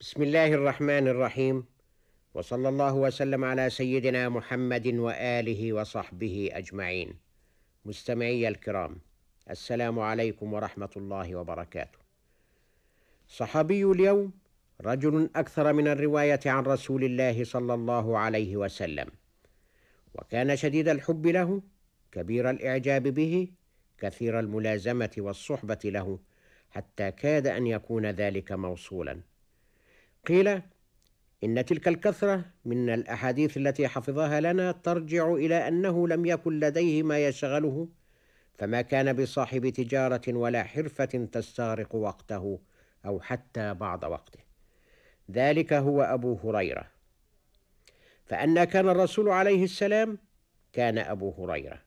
بسم الله الرحمن الرحيم وصلى الله وسلم على سيدنا محمد واله وصحبه اجمعين مستمعي الكرام السلام عليكم ورحمه الله وبركاته صحابي اليوم رجل أكثر من الروايه عن رسول الله صلى الله عليه وسلم وكان شديد الحب له كبير الاعجاب به كثير الملازمه والصحبه له حتى كاد ان يكون ذلك موصولا قيل إن تلك الكثرة من الأحاديث التي حفظها لنا ترجع إلى أنه لم يكن لديه ما يشغله فما كان بصاحب تجارة ولا حرفة تستغرق وقته أو حتى بعض وقته. ذلك هو أبو هريرة. فأن كان الرسول عليه السلام كان أبو هريرة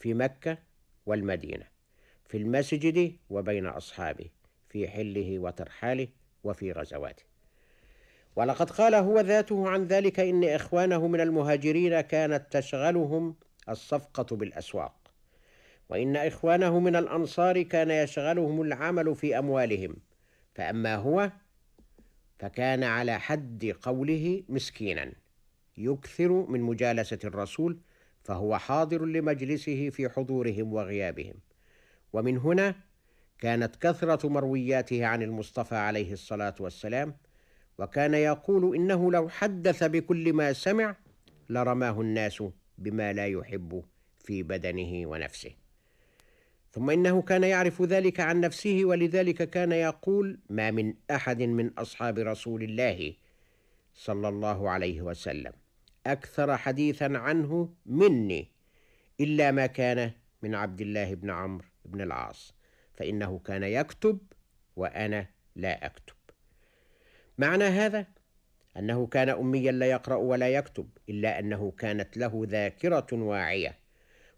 في مكة والمدينة في المسجد وبين أصحابه في حله وترحاله وفي غزواته. ولقد قال هو ذاته عن ذلك إن إخوانه من المهاجرين كانت تشغلهم الصفقة بالأسواق. وإن إخوانه من الأنصار كان يشغلهم العمل في أموالهم. فأما هو فكان على حد قوله مسكينا. يكثر من مجالسة الرسول فهو حاضر لمجلسه في حضورهم وغيابهم. ومن هنا كانت كثرة مروياته عن المصطفى عليه الصلاة والسلام وكان يقول إنه لو حدث بكل ما سمع لرماه الناس بما لا يحب في بدنه ونفسه. ثم إنه كان يعرف ذلك عن نفسه ولذلك كان يقول ما من أحد من أصحاب رسول الله صلى الله عليه وسلم أكثر حديثا عنه مني إلا ما كان من عبد الله بن عمرو بن العاص فإنه كان يكتب وأنا لا أكتب. معنى هذا؟ أنه كان اميا لا يقرأ ولا يكتب إلا أنه كانت له ذاكرة واعية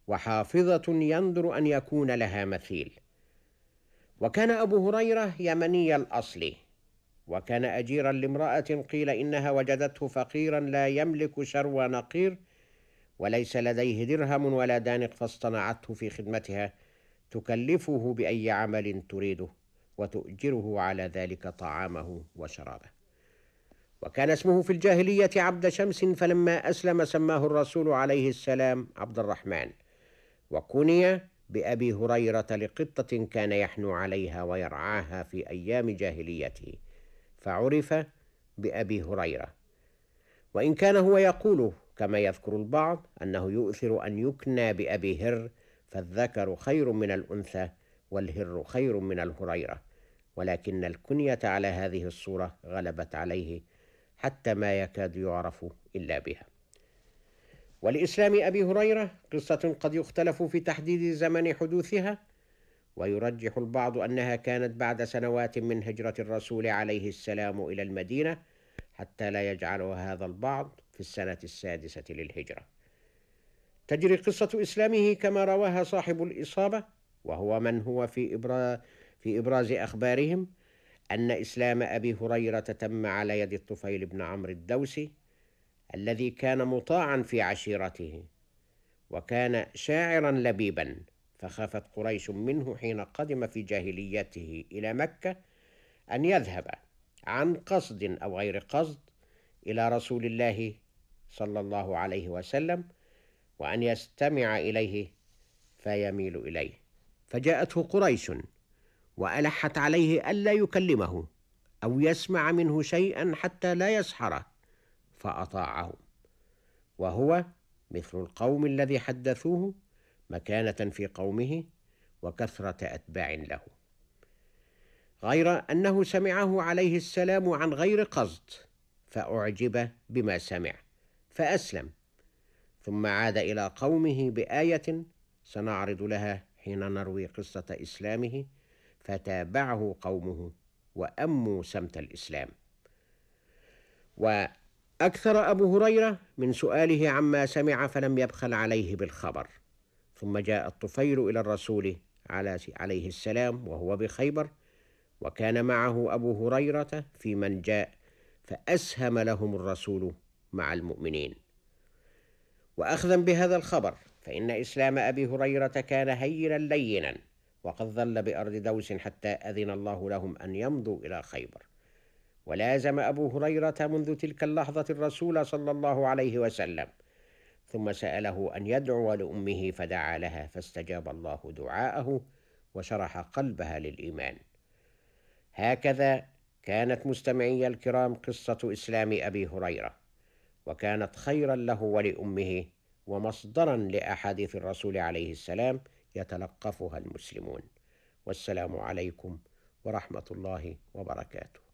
وحافظة ينظر أن يكون لها مثيل. وكان أبو هريرة يمني الأصل وكان اجيرا لامرأة قيل إنها وجدته فقيرا لا يملك شرو نقير وليس لديه درهم ولا دانق فاصطنعته في خدمتها تكلفه بأي عمل تريده. وتؤجره على ذلك طعامه وشرابه. وكان اسمه في الجاهلية عبد شمس فلما أسلم سماه الرسول عليه السلام عبد الرحمن. وكني بأبي هريرة لقطة كان يحنو عليها ويرعاها في أيام جاهليته. فعرف بأبي هريرة. وإن كان هو يقول كما يذكر البعض أنه يؤثر أن يكنى بأبي هر فالذكر خير من الأنثى والهر خير من الهريرة ولكن الكنية على هذه الصورة غلبت عليه حتى ما يكاد يعرف إلا بها. ولإسلام أبي هريرة قصة قد يختلف في تحديد زمن حدوثها ويرجح البعض أنها كانت بعد سنوات من هجرة الرسول عليه السلام إلى المدينة حتى لا يجعل هذا البعض في السنة السادسة للهجرة. تجري قصة إسلامه كما رواها صاحب الإصابة وهو من هو في إبراز في إبراز أخبارهم أن إسلام أبي هريرة تم على يد الطفيل بن عمرو الدوسي الذي كان مطاعا في عشيرته وكان شاعرا لبيبا فخافت قريش منه حين قدم في جاهليته إلى مكة أن يذهب عن قصد أو غير قصد إلى رسول الله صلى الله عليه وسلم وأن يستمع إليه فيميل إليه. فجاءته قريش وألحت عليه ألا يكلمه أو يسمع منه شيئا حتى لا يسحره فاطاعهم وهو مثل القوم الذي حدثوه مكانة في قومه وكثرة أتباع له. غير أنه سمعه عليه السلام عن غير قصد فأعجب بما سمع فأسلم. ثم عاد إلى قومه بآية سنعرض لها حين نروي قصة إسلامه فتابعه قومه وأموا سمت الإسلام. وأكثر أبو هريرة من سؤاله عما سمع فلم يبخل عليه بالخبر. ثم جاء الطفيل إلى الرسول عليه السلام وهو بخيبر وكان معه أبو هريرة في من جاء فأسهم لهم الرسول مع المؤمنين. وأخذا بهذا الخبر فإن إسلام أبي هريرة كان هينا لينا وقد ظل بأرض دوس حتى أذن الله لهم أن يمضوا إلى خيبر. ولازم أبو هريرة منذ تلك اللحظة الرسول صلى الله عليه وسلم ثم سأله أن يدعو لأمه فدعا لها فاستجاب الله دعاءه وشرح قلبها للإيمان. هكذا كانت مستمعي الكرام قصة إسلام أبي هريرة وكانت خيرا له ولأمه ومصدرا لأحاديث الرسول عليه السلام يتلقفها المسلمون. والسلام عليكم ورحمة الله وبركاته.